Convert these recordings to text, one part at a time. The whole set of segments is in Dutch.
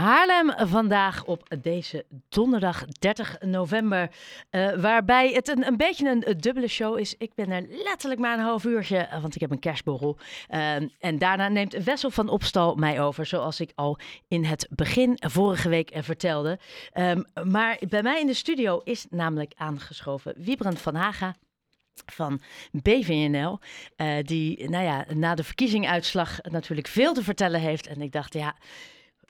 Haarlem vandaag op deze donderdag 30 november. Uh, waarbij het een, een beetje een, dubbele show is. Ik ben er letterlijk maar een half uurtje, eh, want ik heb een kerstborrel. Uh, en daarna neemt Wessel van Opstal mij over, zoals ik al in het begin vorige week vertelde. Um, maar bij mij in de studio is namelijk aangeschoven Wiebrand van Haga van BVNL. Die nou ja, na de verkiezingsuitslag natuurlijk veel te vertellen heeft. En ik dacht, ja,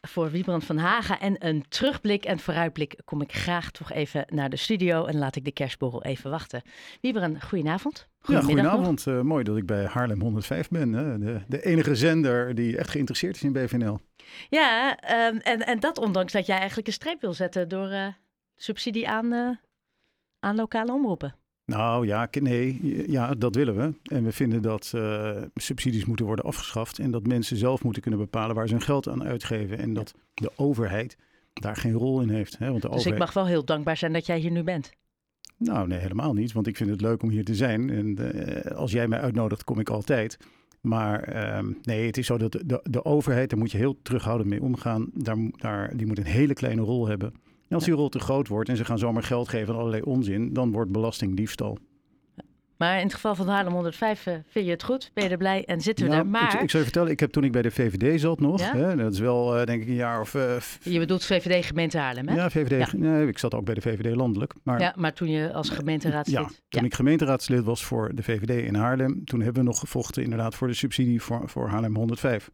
voor Wiebrand van Hagen en een terugblik en vooruitblik kom ik graag toch even naar de studio en laat ik de kerstborrel even wachten. Wiebrand, goedenavond. Ja, goedenavond. Uh, mooi dat ik bij Haarlem 105 ben. Hè? De, de, enige zender die echt geïnteresseerd is in BVNL. Ja, um, en, en dat ondanks dat jij eigenlijk een streep wil zetten door uh, subsidie aan, uh, aan lokale omroepen. Nou ja, nee, ja, dat willen we. En we vinden dat uh, subsidies moeten worden afgeschaft en dat mensen zelf moeten kunnen bepalen waar ze hun geld aan uitgeven. En dat de overheid daar geen rol in heeft. Hè? Want de dus ik mag wel heel dankbaar zijn dat jij hier nu bent. Nou, nee, helemaal niet. Want ik vind het leuk om hier te zijn. En uh, als jij mij uitnodigt, kom ik altijd. Maar uh, nee, het is zo dat de, de, overheid, daar moet je heel terughoudend mee omgaan. Daar, daar, die moet een hele kleine rol hebben als die rol te groot wordt en ze gaan zomaar geld geven aan allerlei onzin, dan wordt belasting diefstal. Maar in het geval van Haarlem 105 uh, vind je het goed, ben je er blij en zitten we nou, er. Maar... Ik, ik, zou je vertellen, ik heb toen ik bij de VVD zat nog, hè, dat is wel uh, denk ik een jaar of... Uh, je bedoelt VVD gemeente Haarlem, hè? Ja, VVD. Ja. Nee, ik zat ook bij de VVD landelijk. Maar, ja, maar toen je als gemeenteraadslid... Ja, toen ik gemeenteraadslid was voor de VVD in Haarlem, toen hebben we nog gevochten inderdaad voor de subsidie voor, voor Haarlem 105.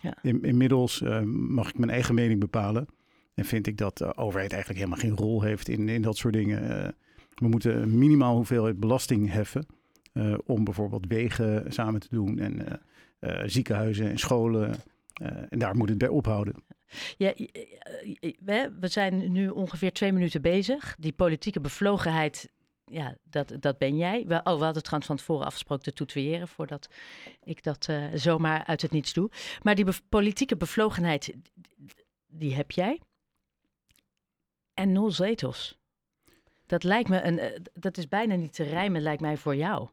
Ja. In, inmiddels mag ik mijn eigen mening bepalen. En vind ik dat de overheid eigenlijk helemaal geen rol heeft in, in dat soort dingen. Eh, we moeten minimaal hoeveelheid belasting heffen. Uh, om bijvoorbeeld wegen samen te doen en uh, ziekenhuizen en scholen. en daar moet het bij ophouden. Ja, we zijn nu ongeveer twee minuten bezig. Die politieke bevlogenheid, ja, dat, dat ben jij. Oh, we hadden het trouwens van tevoren afgesproken te tutoyeren voordat ik dat zomaar uit het niets doe. Maar die politieke bevlogenheid, die heb jij en nul zetels. Dat lijkt me een, eh, dat is bijna niet te rijmen, lijkt mij voor jou.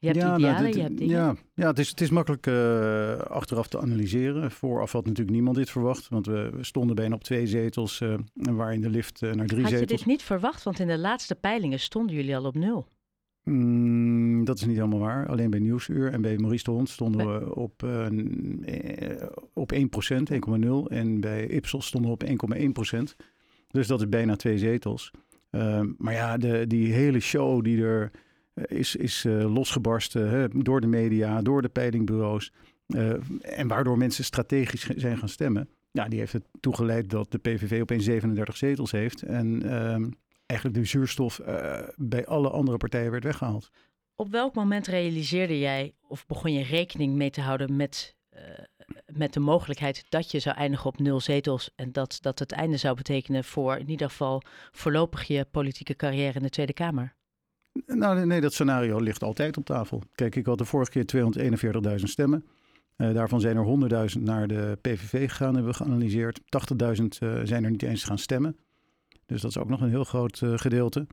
Je hebt ja, idealen, nou, je hebt dingen. Ja, ja het, is, het is makkelijk uh, achteraf te analyseren. Vooraf had natuurlijk niemand dit verwacht. Want we, stonden bijna op twee zetels uh, en waren in de lift uh, naar drie had zetels. Had je dit niet verwacht? Want in de laatste peilingen stonden jullie al op nul. Mm, dat is niet helemaal waar. Alleen bij Nieuwsuur en bij Maurice de Hond stonden we op, op 1%, 1,0. En bij Ipsos stonden we op 1,1%. Dus dat is bijna twee zetels. Ehm, maar ja, de, die hele show die er eh, is, is uh, losgebarsten hè, door de media, door de peilingbureaus. Uh, en waardoor mensen strategisch zijn gaan stemmen. Ja, die heeft het toegeleid dat de PVV opeens 37 zetels heeft. En ehm, eigenlijk de zuurstof bij alle andere partijen werd weggehaald. Op welk moment realiseerde jij of begon je rekening mee te houden met met de mogelijkheid dat je zou eindigen op nul zetels en dat dat het einde zou betekenen voor in ieder geval voorlopig je politieke carrière in de Tweede Kamer? Nou, nee, dat scenario ligt altijd op tafel. Kijk, ik had de vorige keer 241.000 stemmen. Uh, daarvan zijn er 100.000 naar de PVV gegaan, hebben we geanalyseerd. 80.000 uh, zijn er niet eens gaan stemmen. Dus dat is ook nog een heel groot gedeelte.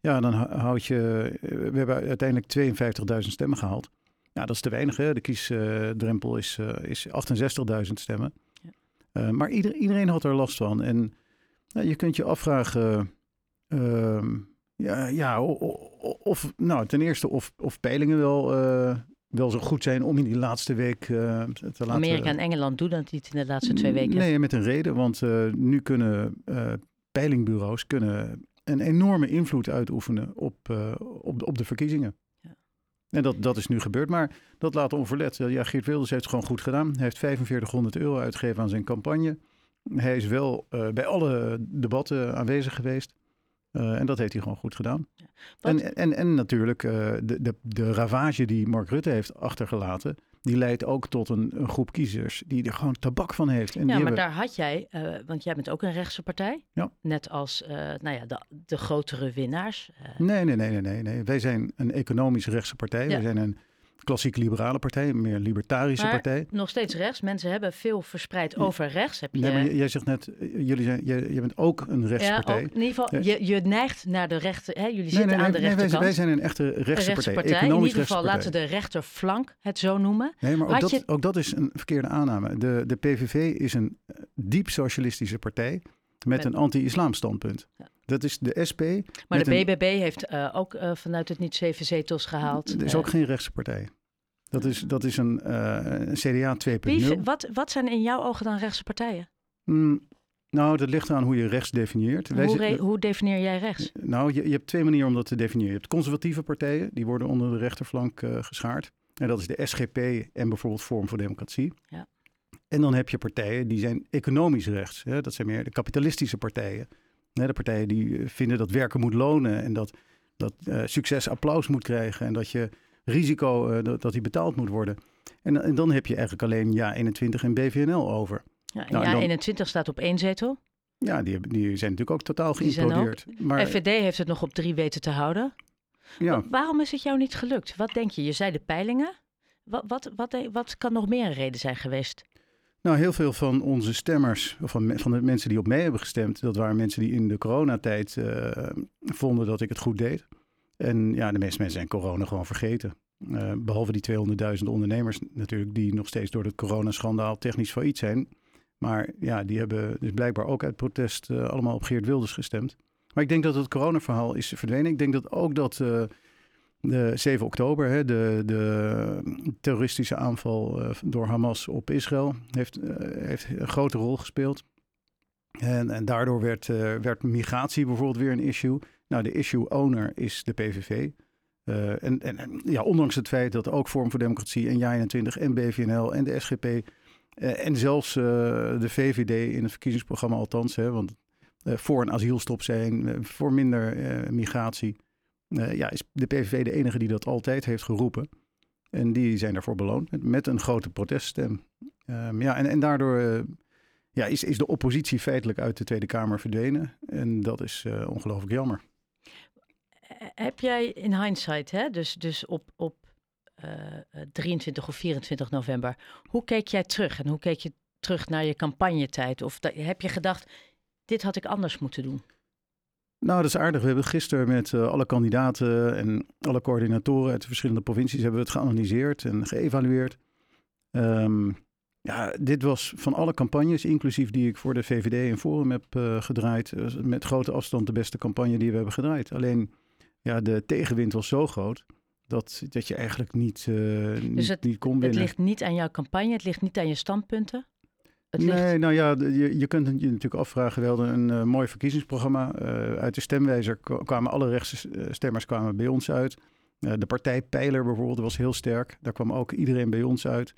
Ja, dan houd je. we hebben uiteindelijk 52.000 stemmen gehaald. Ja, dat is te weinig. Hè? De kiesdrempel is, uh, is 68.000 stemmen. Ja. Uh, maar ieder, iedereen had er last van. En nou, je kunt je afvragen, uh, ja, ja, of, nou, ten eerste of, of peilingen wel, uh, wel zo goed zijn om in die laatste week te laten... Amerika en Engeland doen dat niet in de laatste twee weken. Nee, met een reden. Want nu kunnen peilingbureaus kunnen een enorme invloed uitoefenen op, op, de, op de verkiezingen. En dat, dat is nu gebeurd, maar dat laat onverlet. Ja, Geert Wilders heeft het gewoon goed gedaan. Hij heeft 4500 euro uitgegeven aan zijn campagne. Hij is wel uh, bij alle debatten aanwezig geweest. Uh, en dat heeft hij gewoon goed gedaan. Ja, en, en, en natuurlijk uh, de, de, de ravage die Mark Rutte heeft achtergelaten die leidt ook tot een, een, groep kiezers die er gewoon tabak van heeft. En ja, maar daar had jij, uh, want jij bent ook een rechtse partij. Ja. Net als uh, nou ja, de, de grotere winnaars. Uh. Nee, nee, nee, nee, nee. Wij zijn een economisch rechtse partij. Ja. Wij zijn een klassieke liberale partij, een meer libertarische maar partij. Nog steeds rechts. Mensen hebben veel verspreid over rechts. Heb je... Nee, maar jij zegt net, eh, jullie zijn, jij, je bent ook een rechtspartij. Ja, ook, in ieder geval, je, je neigt naar de rechter. Hè? Jullie zitten aan de rechterkant. Wij, wij, zijn een echte rechtse partij. partij. In ieder geval, laten we de rechterflank het zo noemen. Nee, maar ook, dat, ook dat is een verkeerde aanname. De, de PVV is een diep socialistische partij met, een anti-islam standpunt. Ja. Dat is de SP. Maar de een- BBB heeft eh, ook eh, vanuit het niet zeven zetels gehaald. Het is Eh, ook geen rechtse partij. Dat is, dat is een, eh, een CDA 2.0. wie, vi- wat, wat zijn in jouw ogen dan rechtse partijen? Mm, nou, dat ligt eraan hoe je rechts definieert. Hoe, re- hoe definieer jij rechts? Nou, je, je hebt twee manieren om dat te definiëren. Je hebt conservatieve partijen, die worden onder de rechterflank eh, geschaard. En dat is de SGP en bijvoorbeeld Forum voor Democratie. Ja. En dan heb je partijen die zijn economisch rechts. Hè? Dat zijn meer de kapitalistische partijen. Hè, de partijen die eh, vinden dat werken moet lonen en dat, dat eh, succes applaus moet krijgen. En dat je risico, eh, dat, dat die betaald moet worden. En, en dan heb je eigenlijk alleen Ja21 en BVNL over. Ja, Nou, en ja dan- 21 staat op één zetel. Ja, die, die zijn natuurlijk ook totaal ook- geïmplodeerd. Maar FVD heeft het nog op drie weten te houden. ja, Wa- Waarom is het jou niet gelukt? Wat denk je? Je zei de peilingen. Wat, wat, wat, wat kan nog meer een reden zijn geweest? Nou, heel veel van onze stemmers, of van, van de mensen die op mij hebben gestemd, dat waren mensen die in de coronatijd eh, vonden dat ik het goed deed. En ja, de meeste mensen zijn corona gewoon vergeten. Eh, behalve die 200.000 ondernemers natuurlijk, die nog steeds door het coronaschandaal technisch failliet zijn. Maar ja, die hebben dus blijkbaar ook uit protest eh, allemaal op Geert Wilders gestemd. Maar ik denk dat het coronaverhaal is verdwenen. Ik denk dat ook dat de 7 oktober, hè, de, de terroristische aanval eh, door Hamas op Israël, heeft, eh, heeft een grote rol gespeeld. En, en daardoor werd, eh, werd migratie bijvoorbeeld weer een issue. Nou, de issue owner is de PVV. En, en, ja, ondanks het feit dat ook Vorm voor Democratie en JA21 en BVNL en de SGP en zelfs de VVD in het verkiezingsprogramma althans, hè, want voor een asielstop zijn, voor minder migratie, eh, ja, is de PVV de enige die dat altijd heeft geroepen. En die zijn daarvoor beloond met, met een grote proteststem. Ehm, ja, en, en daardoor eh, ja, is, is de oppositie feitelijk uit de Tweede Kamer verdwenen. En dat is eh, ongelooflijk jammer. Heb jij in hindsight, hè, dus, dus op, op eh, eh, 23 of 24 november, hoe keek jij terug? En hoe keek je terug naar je campagnetijd? Of heb je gedacht, dit had ik anders moeten doen? Nou, dat is aardig. We hebben gisteren met eh, alle kandidaten en alle coördinatoren uit de verschillende provincies hebben we het geanalyseerd en geëvalueerd. Ehm, ja, dit was van alle campagnes, inclusief die ik voor de VVD en Forum heb eh, gedraaid, eh, met grote afstand de beste campagne die we hebben gedraaid. Alleen, ja, de tegenwind was zo groot dat, dat je eigenlijk niet, niet, Dus het- niet kon Het winnen. ligt niet aan jouw campagne, het ligt niet aan je standpunten. Het Nee, nou ja, je, je kunt je natuurlijk afvragen. We hadden een eh, mooi verkiezingsprogramma. Eh, uit de stemwijzer kwamen alle rechtse eh, stemmers kwamen bij ons uit. De partij Pijler bijvoorbeeld was heel sterk. Daar kwam ook iedereen bij ons uit.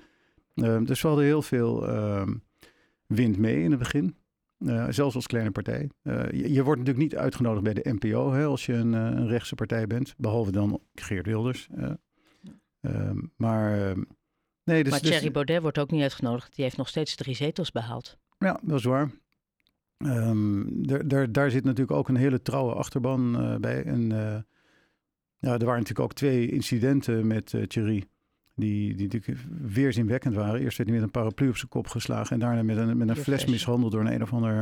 Eh, dus we hadden heel veel ehm, wind mee in het begin. Zelfs als kleine partij. Je, je wordt natuurlijk niet uitgenodigd bij de NPO hè, als je een, een rechtse partij bent. Behalve dan Geert Wilders. eh. Ehm, maar ehm, nee, dus, maar dus- Thierry Baudet wordt ook niet uitgenodigd. Die heeft nog steeds drie zetels behaald. Ja, dat is waar. Ehm, daar, zit natuurlijk ook een hele trouwe achterban eh, bij. En eh, ja, er waren natuurlijk ook twee incidenten met eh Thierry. Die, die natuurlijk weerzinwekkend waren. Eerst werd hij met een paraplu op zijn kop geslagen. En daarna met een, met een fles mishandeld door een een of ander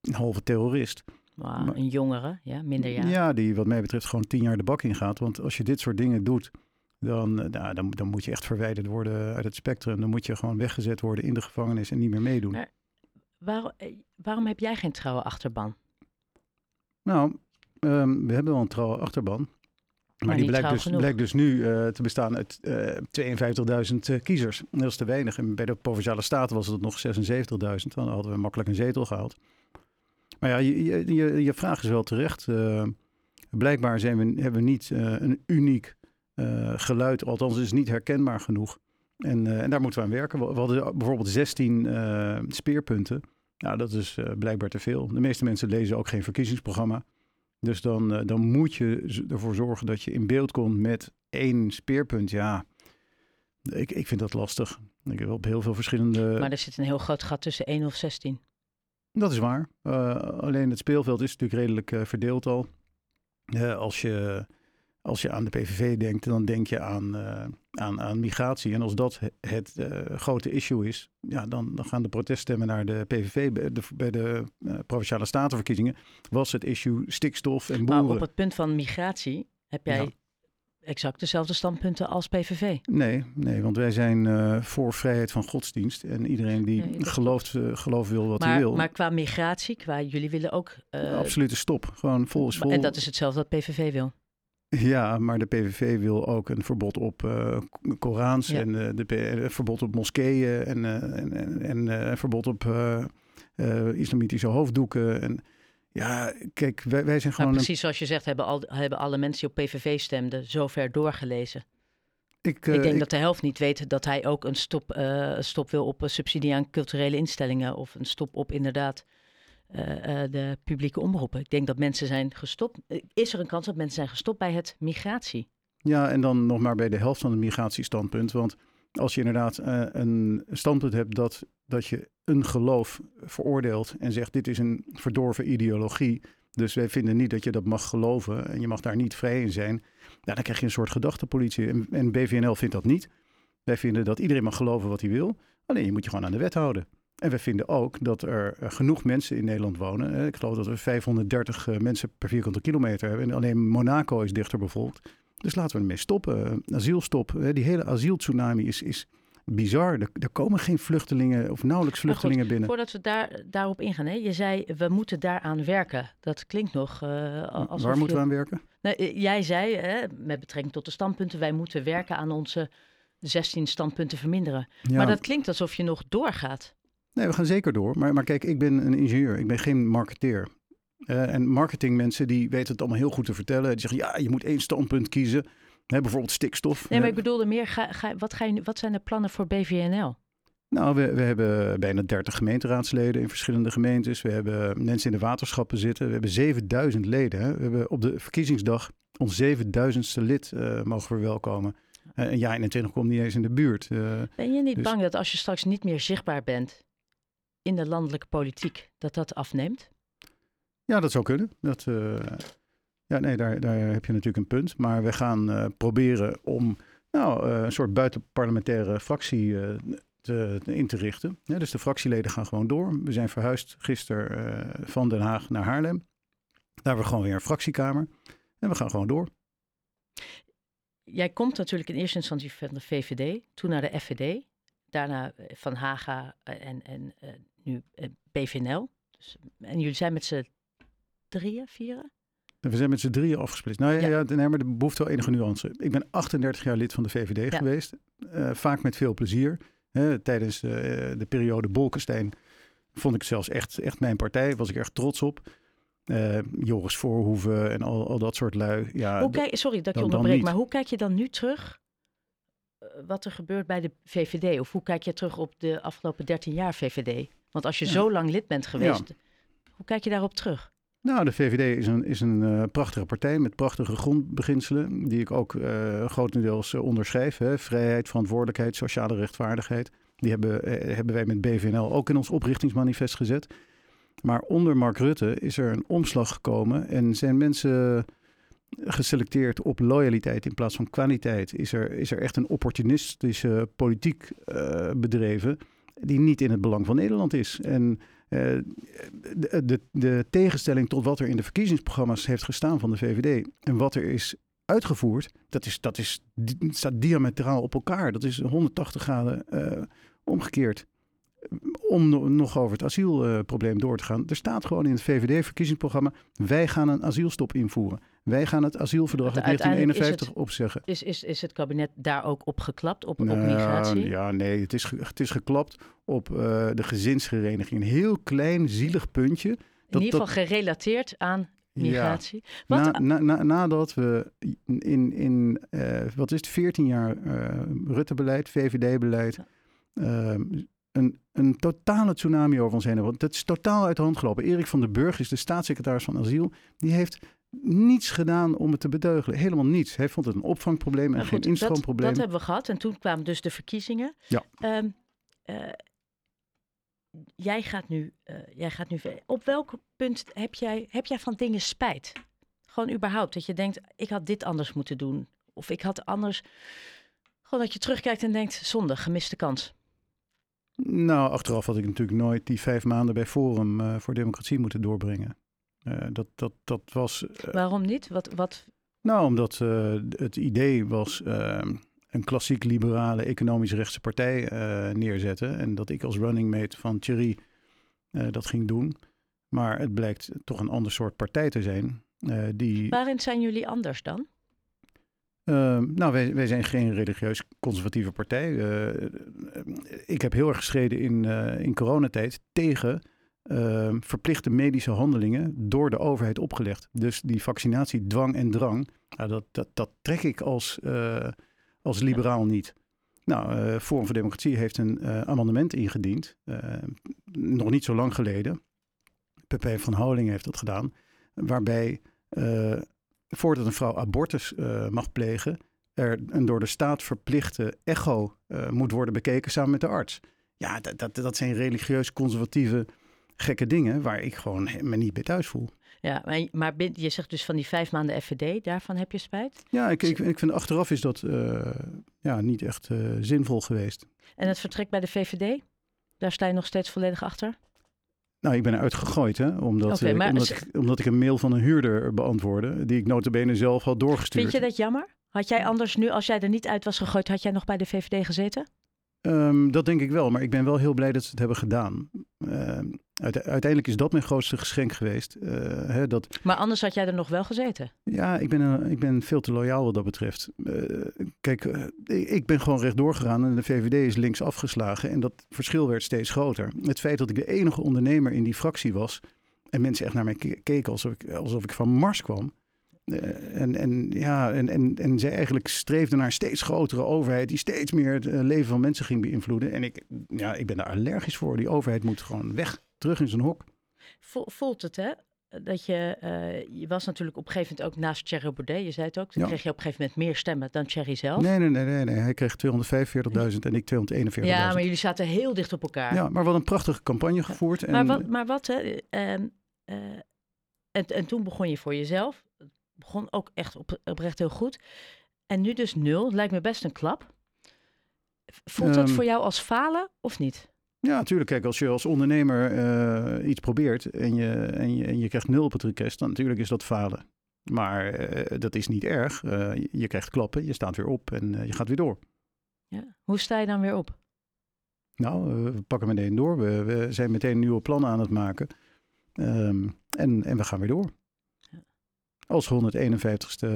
een halve terrorist. Maar- een jongere, ja, minder jaar. Ja, die wat mij betreft gewoon tien jaar de bak ingaat. Want als je dit soort dingen doet, dan, eh, nou, dan, dan moet je echt verwijderd worden uit het spectrum. Dan moet je gewoon weggezet worden in de gevangenis en niet meer meedoen. Maar- eh, waarom heb jij geen trouwe achterban? Nou, ehm, we hebben wel een trouwe achterban. Maar, die blijkt dus, blijkt dus nu eh, te bestaan uit eh 52.000 eh, kiezers. Dat is te weinig. En bij de Provinciale Staten was het nog 76.000. Dan hadden we makkelijk een zetel gehaald. Maar ja, je, je, je, vraag is wel terecht. Blijkbaar zijn we, hebben we niet een uniek geluid. Althans, is niet herkenbaar genoeg. En, eh, en daar moeten we aan werken. We, we hadden bijvoorbeeld 16 eh, speerpunten. Nou, dat is eh, blijkbaar te veel. De meeste mensen lezen ook geen verkiezingsprogramma. Dus dan, eh, dan moet je ervoor zorgen dat je in beeld komt met één speerpunt. Ja, ik, ik vind dat lastig. Ik heb op heel veel verschillende... Maar er zit een heel groot gat tussen 1 of 16. Dat is waar. Eh, alleen het speelveld is natuurlijk redelijk eh, verdeeld al. Eh, als, je, als je aan de PVV denkt, dan denk je aan, eh, aan, aan migratie. En als dat he- het eh, grote issue is, ja, dan, dan gaan de proteststemmen naar de PVV. Bij de, bij de eh, Provinciale Statenverkiezingen was het issue stikstof en Maar boeren. op het punt van migratie heb jij, Ja. exact dezelfde standpunten als PVV. Nee, nee want wij zijn voor vrijheid van godsdienst. En iedereen die nee, gelooft, geloof wil wat maar, hij wil. Maar qua migratie, qua jullie willen ook... Absolute stop. Gewoon vol is vol. En dat is hetzelfde wat PVV wil. Ja, maar de PVV wil ook een verbod op uh, Korans ja. en uh, de, een verbod op moskeeën en, uh, en, en, en een verbod op islamitische hoofddoeken. En ja, kijk, wij, wij zijn gewoon. Nou, precies zoals je zegt, hebben, al, hebben alle mensen die op PVV stemden zover doorgelezen. Ik, ik denk ik, dat de helft niet weet dat hij ook een stop, stop wil op subsidie aan culturele instellingen of een stop op inderdaad uh, uh, de publieke omroepen. Ik denk dat mensen zijn gestopt. Is er een kans dat mensen zijn gestopt bij het migratie? Ja, en dan nog maar bij de helft van het migratiestandpunt. Want als je inderdaad een standpunt hebt dat, dat je een geloof veroordeelt en zegt dit is een verdorven ideologie. Dus wij vinden niet dat je dat mag geloven en je mag daar niet vrij in zijn. Nou, dan krijg je een soort gedachtepolitie. En, en BVNL vindt dat niet. Wij vinden dat iedereen mag geloven wat hij wil. Alleen je moet je gewoon aan de wet houden. En we vinden ook dat er eh, genoeg mensen in Nederland wonen. Ik geloof dat we 530 eh, mensen per vierkante kilometer hebben. En alleen Monaco is dichter bevolkt. Dus laten we ermee stoppen. Asielstop. Die hele asieltsunami is, is bizar. Er, er, komen geen vluchtelingen of nauwelijks vluchtelingen goed, binnen. Voordat we daar, daarop ingaan. Hè? Je zei, we moeten daaraan werken. Dat klinkt nog uh, alsof Waar moeten we aan werken? Jij zei, hè, met betrekking tot de standpunten... wij moeten werken aan onze 16 standpunten verminderen. Ja. Maar dat klinkt alsof je nog doorgaat. Nee, we gaan zeker door. Maar, maar kijk, ik ben een ingenieur. Ik ben geen marketeer. Uh, en marketingmensen die weten het allemaal heel goed te vertellen. Die zeggen, ja, je moet één standpunt kiezen. Hè, bijvoorbeeld stikstof. Nee, maar ik bedoelde meer, ga, ga, wat, ga je, wat zijn de plannen voor BVNL? Nou, we, we hebben bijna 30 gemeenteraadsleden in verschillende gemeentes. We hebben mensen in de waterschappen zitten. We hebben 7000 leden. Hè. We hebben op de verkiezingsdag ons 7000ste lid uh, mogen verwelkomen. Uh, en ja, 21 komt niet eens in de buurt. Uh, ben je niet dus... bang dat als je straks niet meer zichtbaar bent in de landelijke politiek, dat dat afneemt? Ja, dat zou kunnen. Dat, uh, ja, nee, daar, daar heb je natuurlijk een punt. Maar we gaan uh, proberen om nou, uh, een soort buitenparlementaire fractie te, in te richten. Ja, dus de fractieleden gaan gewoon door. We zijn verhuisd gisteren van Den Haag naar Haarlem. Daar hebben we gewoon weer een fractiekamer. En we gaan gewoon door. Jij komt natuurlijk in eerste instantie van de VVD, toen naar de FVD daarna Van Haga en, en uh, nu BVNL. Dus, en jullie zijn met z'n drieën, vieren? We zijn met z'n drieën afgesplitst. Nou ja, ja. ja nee, maar er behoeft wel enige nuance. Ik ben 38 jaar lid van de VVD ja. geweest. Uh, vaak met veel plezier. Hè, tijdens de periode Bolkestein vond ik zelfs echt, echt mijn partij. Was ik erg trots op. Joris Voorhoeven en al, al dat soort lui. Ja, hoe kijk, sorry dat ik je onderbreek, maar hoe kijk je dan nu terug wat er gebeurt bij de VVD? Of hoe kijk je terug op de afgelopen 13 jaar VVD? Want als je ja. zo lang lid bent geweest, ja. hoe kijk je daarop terug? Nou, de VVD is een, is een uh, prachtige partij met prachtige grondbeginselen, die ik ook uh, grotendeels uh, onderschrijf. Hè. Vrijheid, verantwoordelijkheid, sociale rechtvaardigheid. Die hebben, hebben wij met BVNL ook in ons oprichtingsmanifest gezet. Maar onder Mark Rutte is er een omslag gekomen en zijn mensen geselecteerd op loyaliteit in plaats van kwaliteit. Is er, is er echt een opportunistische politiek uh, bedreven die niet in het belang van Nederland is. En uh, de, de, tegenstelling tot wat er in de verkiezingsprogramma's heeft gestaan van de VVD en wat er is uitgevoerd, dat, is, dat is, staat diametraal op elkaar. Dat is 180 graden uh, omgekeerd om nog over het asielprobleem door te gaan. Er staat gewoon in het VVD-verkiezingsprogramma: wij gaan een asielstop invoeren. Wij gaan het asielverdrag uit 1951 is het, opzeggen. Is, is, is het kabinet daar ook op geklapt, op, nou, op migratie? Ja, nee, het is, het is geklapt op uh, de gezinshereniging. Een heel klein, zielig puntje. Dat, in ieder geval gerelateerd aan migratie. Ja, Wat, na, na, nadat we in, in uh, wat is het, 14 jaar uh, Rutte-beleid, VVD-beleid... Ja. Een, een, totale tsunami over ons heen. Want het is totaal uit de hand gelopen. Erik van den Burg is de staatssecretaris van asiel. Die heeft niets gedaan om het te beteugelen. Helemaal niets. Hij vond het een opvangprobleem en geen instroomprobleem. Dat, dat, hebben we gehad. En toen kwamen dus de verkiezingen. Ja. Um, uh, jij, gaat nu, uh, jij gaat nu... Op welk punt heb jij, heb jij van dingen spijt? Gewoon überhaupt. Dat je denkt, ik had dit anders moeten doen. Of ik had anders... Gewoon dat je terugkijkt en denkt, zonde, gemiste kans. Nou, achteraf had ik natuurlijk nooit die vijf maanden bij Forum uh, voor Democratie moeten doorbrengen. Uh, dat, dat, dat was. Uh, Waarom niet? Wat, wat... Nou, omdat uh, het idee was een klassiek liberale economisch rechtse partij uh, neerzetten. En dat ik als running mate van Thierry dat ging doen. Maar het blijkt toch een ander soort partij te zijn. die... Waarin zijn jullie anders dan? Ehm, nou, wij, wij, zijn geen religieus conservatieve partij. ik heb heel erg gestreden in, in coronatijd tegen uh, verplichte medische handelingen door de overheid opgelegd. Dus die vaccinatie, dwang en drang, nou, dat, dat, dat trek ik als, uh, als liberaal niet. Nou, uh, Forum voor Democratie heeft een uh, amendement ingediend, nog niet zo lang geleden. PP van Houweling heeft dat gedaan, waarbij voordat een vrouw abortus mag plegen, er een door de staat verplichte echo moet worden bekeken samen met de arts. Ja, dat, dat, dat zijn religieus conservatieve gekke dingen waar ik gewoon me niet bij thuis voel. Ja, maar, maar je zegt dus van die vijf maanden FVD, daarvan heb je spijt? Ja, ik, ik, ik vind achteraf is dat uh, ja, niet echt uh, zinvol geweest. En het vertrek bij de VVD? Daar sta je nog steeds volledig achter? Nou, ik ben eruit gegooid, hè, omdat, okay, maar, uh, omdat, ik, omdat ik een mail van een huurder beantwoordde, die ik notabene zelf had doorgestuurd. Vind je dat jammer? Had jij anders nu, als jij er niet uit was gegooid, had jij nog bij de VVD gezeten? Um, dat denk ik wel, maar ik ben wel heel blij dat ze het hebben gedaan. Uh, uiteindelijk is dat mijn grootste geschenk geweest. Uh, hè, dat... Maar anders had jij er nog wel gezeten? Ja, ik ben, uh, ik ben veel te loyaal wat dat betreft. Eh, kijk, ik ben gewoon rechtdoor gegaan en de VVD is links afgeslagen. En dat verschil werd steeds groter. Het feit dat ik de enige ondernemer in die fractie was en mensen echt naar mij keken alsof ik, alsof ik van Mars kwam. En, en, ja, en, en, en zij eigenlijk streefde naar een steeds grotere overheid die steeds meer het leven van mensen ging beïnvloeden. En ik, ja, ik ben daar allergisch voor. Die overheid moet gewoon weg terug in zijn hok. Voelt het, hè? Dat je, uh, je was natuurlijk op een gegeven moment ook naast Thierry Baudet, je zei het ook, toen kreeg je op een gegeven moment meer stemmen dan Thierry zelf. Nee, nee, nee, nee, nee. hij kreeg 245.000 en ik 241.000. Ja, maar jullie zaten heel dicht op elkaar. Ja, maar wat een prachtige campagne gevoerd. En... Maar wat, maar wat hè, uh, en, en toen begon je voor jezelf, begon ook echt op, oprecht heel goed. En nu dus nul, lijkt me best een klap. Voelt um, het voor jou als falen of niet? Ja, natuurlijk. Kijk, als je als ondernemer uh, iets probeert en je, en, je, en je krijgt nul op het request, dan natuurlijk is dat falen. Maar uh, dat is niet erg. Uh, je krijgt klappen, je staat weer op en je gaat weer door. Ja. Hoe sta je dan weer op? Nou, we pakken meteen door. We, we, zijn meteen nieuwe plannen aan het maken. Um, en, en we gaan weer door. Ja. Als 151ste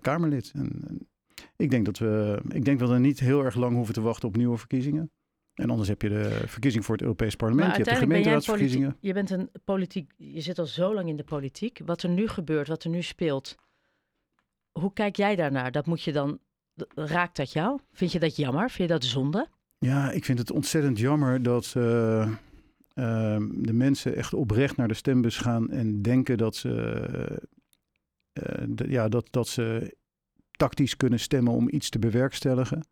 Kamerlid. En, ik denk dat we, ik denk dat we niet heel erg lang hoeven te wachten op nieuwe verkiezingen. En anders heb je de verkiezing voor het Europees Parlement. Je hebt de gemeenteraadsverkiezingen. je bent een politiek, je zit al zo lang in de politiek. Wat er nu gebeurt, wat er nu speelt. Hoe kijk jij daarnaar? Dat moet je dan, raakt dat jou? Vind je dat jammer? Vind je dat zonde? Ja, ik vind het ontzettend jammer dat uh, uh, de mensen echt oprecht naar de stembus gaan en denken dat ze, uh, de, ja, dat, dat ze tactisch kunnen stemmen om iets te bewerkstelligen.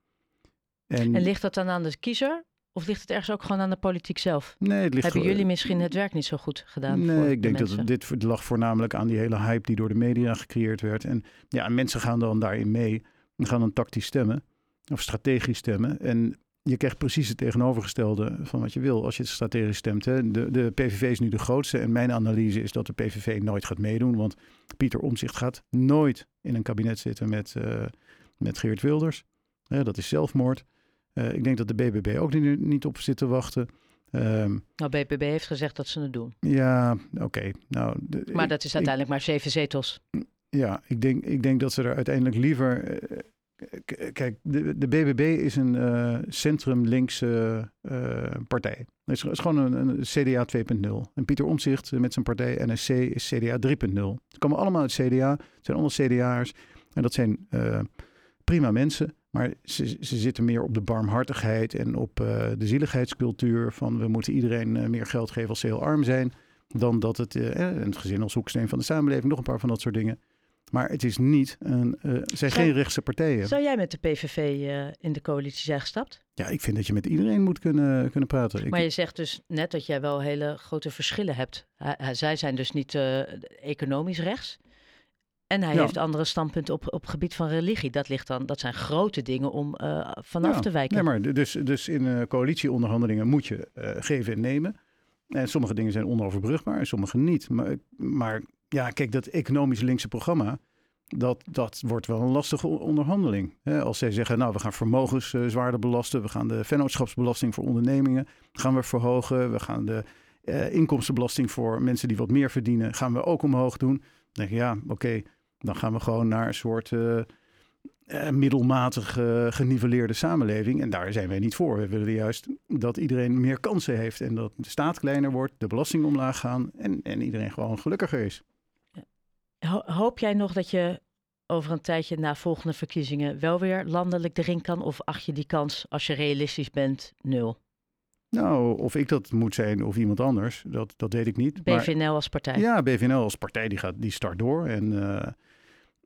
En, en, ligt dat dan aan de kiezer? Of ligt het ergens ook gewoon aan de politiek zelf? Nee, het ligt Hebben jullie misschien het werk niet zo goed gedaan? Nee, ik denk dat dit lag voornamelijk aan die hele hype die door de media gecreëerd werd. En ja, mensen gaan dan daarin mee. En gaan dan tactisch stemmen of strategisch stemmen. En je krijgt precies het tegenovergestelde van wat je wil als je het strategisch stemt. Hè. De, de PVV is nu de grootste en mijn analyse is dat de PVV nooit gaat meedoen. Want Pieter Omzicht gaat nooit in een kabinet zitten met, uh, met Geert Wilders. dat is zelfmoord. Uh, ik denk dat de BBB ook niet, niet op zit te wachten. Um, nou, BBB heeft gezegd dat ze het doen. Ja, oké. Okay. Nou, de, maar dat is uiteindelijk maar zeven zetels. Ja, ik denk, ik denk dat ze er uiteindelijk liever... Uh, kijk, de, de BBB is een uh, centrum-linkse partij. Het is, is, gewoon een, een CDA 2.0. En Pieter Omtzigt met zijn partij NSC is CDA 3.0. Ze komen allemaal uit CDA. Het zijn allemaal CDA'ers. En dat zijn prima mensen. Maar ze, ze zitten meer op de barmhartigheid en op uh, de zieligheidscultuur. Van we moeten iedereen uh, meer geld geven als ze heel arm zijn. Dan dat het, uh, het gezin als hoeksteen van de samenleving, nog een paar van dat soort dingen. Maar het is niet, een, het zijn geen rechtse partijen. Zou jij met de PVV in de coalitie zijn gestapt? Ja, ik vind dat je met iedereen moet kunnen, kunnen praten. Maar je zegt dus net dat jij wel hele grote verschillen hebt. zij zijn dus niet economisch rechts. En hij heeft andere standpunten op, op gebied van religie. Dat, ligt dan, dat zijn grote dingen om uh, vanaf te wijken. Nee, maar dus, dus in uh, coalitieonderhandelingen moet je uh, geven en nemen. En sommige dingen zijn onoverbrugbaar en sommige niet. Maar, maar ja, kijk, dat economisch linkse programma, dat, dat wordt wel een lastige onderhandeling. Als zij zeggen, nou, we gaan vermogens zwaarder belasten, we gaan de vennootschapsbelasting voor ondernemingen gaan we verhogen, we gaan de inkomstenbelasting voor mensen die wat meer verdienen, gaan we ook omhoog doen. Dan denk je, ja, oké, dan gaan we gewoon naar een soort uh, middelmatig geniveleerde samenleving. En daar zijn wij niet voor. We willen juist dat iedereen meer kansen heeft en dat de staat kleiner wordt, de belasting omlaag gaan en, en iedereen gewoon gelukkiger is. Hoop jij nog dat je over een tijdje na volgende verkiezingen wel weer landelijk erin kan? Of acht je die kans, als je realistisch bent, nul? Nou, of ik dat moet zijn of iemand anders, dat, dat weet ik niet. BVNL als partij? Ja, BVNL als partij die, gaat, die start door. En uh,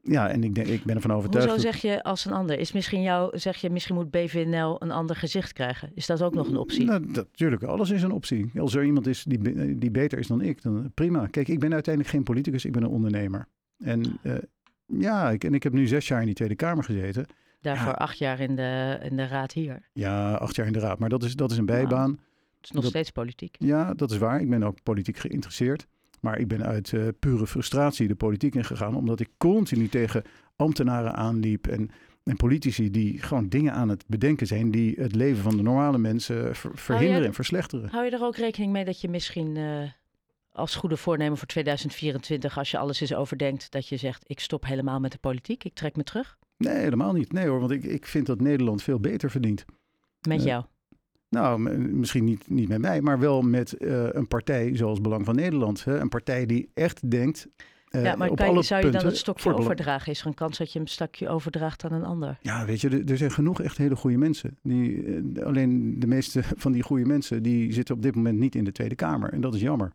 ja, en ik, denk, ik ben ervan overtuigd. Hoezo zeg je als een ander? Is misschien jou, zeg je, misschien moet BVNL een ander gezicht krijgen? Is dat ook nog een optie? Nou, natuurlijk, alles is een optie. Als er iemand is die, die beter is dan ik, dan prima. Kijk, ik ben uiteindelijk geen politicus, ik ben een ondernemer. En uh, ja, ik, en ik heb nu zes jaar in die Tweede Kamer gezeten. Daarvoor acht jaar in de, in de raad hier. Ja, acht jaar in de raad. Maar dat is, dat is een bijbaan. het is nog steeds politiek. Ja, dat is waar. Ik ben ook politiek geïnteresseerd. Maar ik ben uit uh, pure frustratie de politiek ingegaan. Omdat ik continu tegen ambtenaren aanliep. En, en politici die gewoon dingen aan het bedenken zijn. die het leven van de normale mensen verhinderen en verslechteren. Hou je er ook rekening mee dat je misschien. Uh, als goede voornemen voor 2024, als je alles eens overdenkt, dat je zegt: Ik stop helemaal met de politiek, ik trek me terug? Nee, helemaal niet. Nee hoor, want ik, ik vind dat Nederland veel beter verdient. Met uh, jou? Nou, misschien niet, niet met mij, maar wel met uh, een partij zoals Belang van Nederland. Hè? Een partij die echt denkt. Uh, ja, maar kan, zou je dan het stokje overdragen? Is er een kans dat je een stukje overdraagt aan een ander? Ja, weet je, er, er zijn genoeg echt hele goede mensen. Die, alleen de meeste van die goede mensen die zitten op dit moment niet in de Tweede Kamer. En dat is jammer.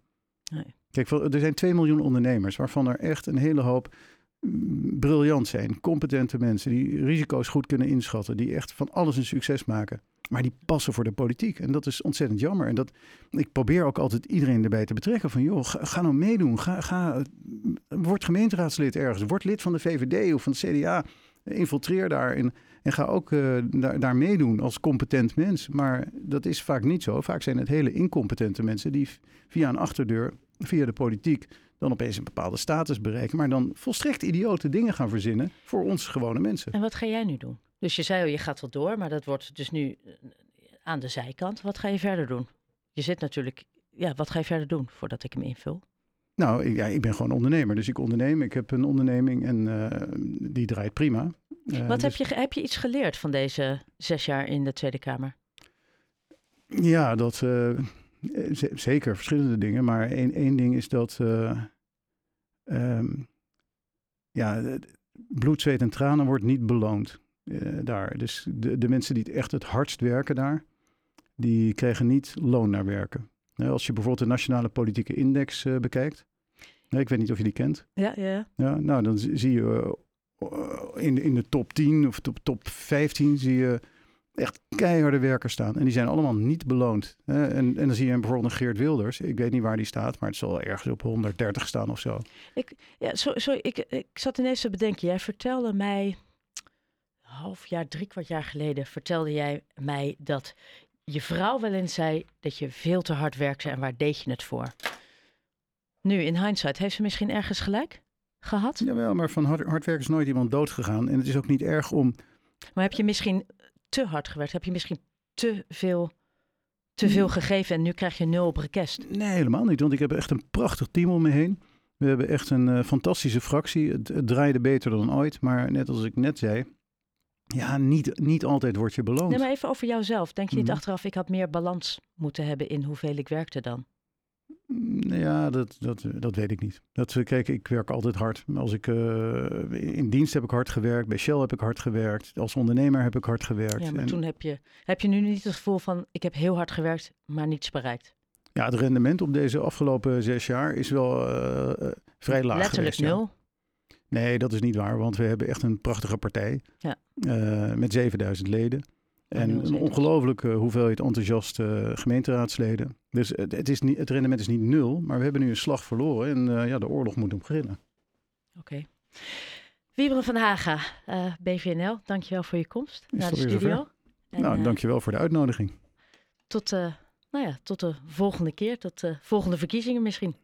Nee. Kijk, er zijn 2 miljoen ondernemers, waarvan er echt een hele hoop mm, briljant zijn. Competente mensen die risico's goed kunnen inschatten, die echt van alles een succes maken. Maar die passen voor de politiek. En dat is ontzettend jammer. En dat, ik probeer ook altijd iedereen erbij te betrekken. Van joh, ga, nou meedoen. Ga, ga, word gemeenteraadslid ergens. Word lid van de VVD of van de CDA. Infiltreer daar en, en ga ook uh, daar, daar meedoen als competent mens. Maar dat is vaak niet zo. Vaak zijn het hele incompetente mensen die via een achterdeur, via de politiek, dan opeens een bepaalde status bereiken. Maar dan volstrekt idiote dingen gaan verzinnen voor ons gewone mensen. En wat ga jij nu doen? Dus je zei al, je gaat wel door, maar dat wordt dus nu eh, aan de zijkant. Wat ga je verder doen? Je zit natuurlijk, ja, wat ga je verder doen voordat ik hem invul? Nou, ja, ik ben gewoon ondernemer. Dus ik onderneem. Ik heb een onderneming en uh, die draait prima. Uh, Wat dus... heb, je, heb je iets geleerd van deze zes jaar in de Tweede Kamer? Ja, dat uh, zeker verschillende dingen. Maar één, één ding is dat um, ja, bloed, zweet en tranen wordt niet beloond daar. Dus de, de mensen die het echt het hardst werken daar, die krijgen niet loon naar werken. Als je bijvoorbeeld de Nationale Politieke Index uh, bekijkt. ik weet niet of je die kent. Ja, ja. ja nou, dan zie je in, in de top 10 of top, top 15 zie je echt keiharde werkers staan. En die zijn allemaal niet beloond. Hè? En, en dan zie je bijvoorbeeld een Geert Wilders. Ik weet niet waar die staat, maar het zal ergens op 130 staan of zo. Ik, ja, zo, ik, ik zat ineens te bedenken. Jij vertelde mij, half jaar, drie kwart jaar geleden, vertelde jij mij dat je vrouw wel eens zei dat je veel te hard werkte en waar deed je het voor? Nu, in hindsight, heeft ze misschien ergens gelijk gehad? Jawel, maar van hard, hard werken is nooit iemand dood gegaan. En het is ook niet erg om... Maar heb je misschien te hard gewerkt? Heb je misschien te veel, te veel gegeven en nu krijg je nul op request? Nee, helemaal niet. Want ik heb echt een prachtig team om me heen. We hebben echt een uh, fantastische fractie. Het, het draaide beter dan ooit. Maar net als ik net zei, ja, niet, niet altijd word je beloond. Nee, maar even over jouzelf. Denk je niet mhm. achteraf, ik had meer balans moeten hebben in hoeveel ik werkte dan? Mm, ja, dat, dat, dat weet ik niet. Dat, kijk, ik werk altijd hard. Als ik, uh, in dienst heb ik hard gewerkt, bij Shell heb ik hard gewerkt, als ondernemer heb ik hard gewerkt. Ja, maar toen heb je, heb je nu niet het gevoel van, ik heb heel hard gewerkt, maar niets bereikt? Ja, het rendement op deze afgelopen zes jaar is wel uh, vrij laag Letterlijk nul? Nee, dat is niet waar, want we hebben echt een prachtige partij ja. uh, met 7000 leden. En een ongelooflijke hoeveelheid enthousiaste gemeenteraadsleden. Dus het, het, is niet, het rendement is niet nul, maar we hebben nu een slag verloren en uh, ja, de oorlog moet beginnen. Oké. Okay. Wieberen van Haga, uh, BVNL, dankjewel voor je komst is naar de studio. En, nou, dankjewel voor de uitnodiging. Tot, nou ja, tot de volgende keer, tot de volgende verkiezingen misschien.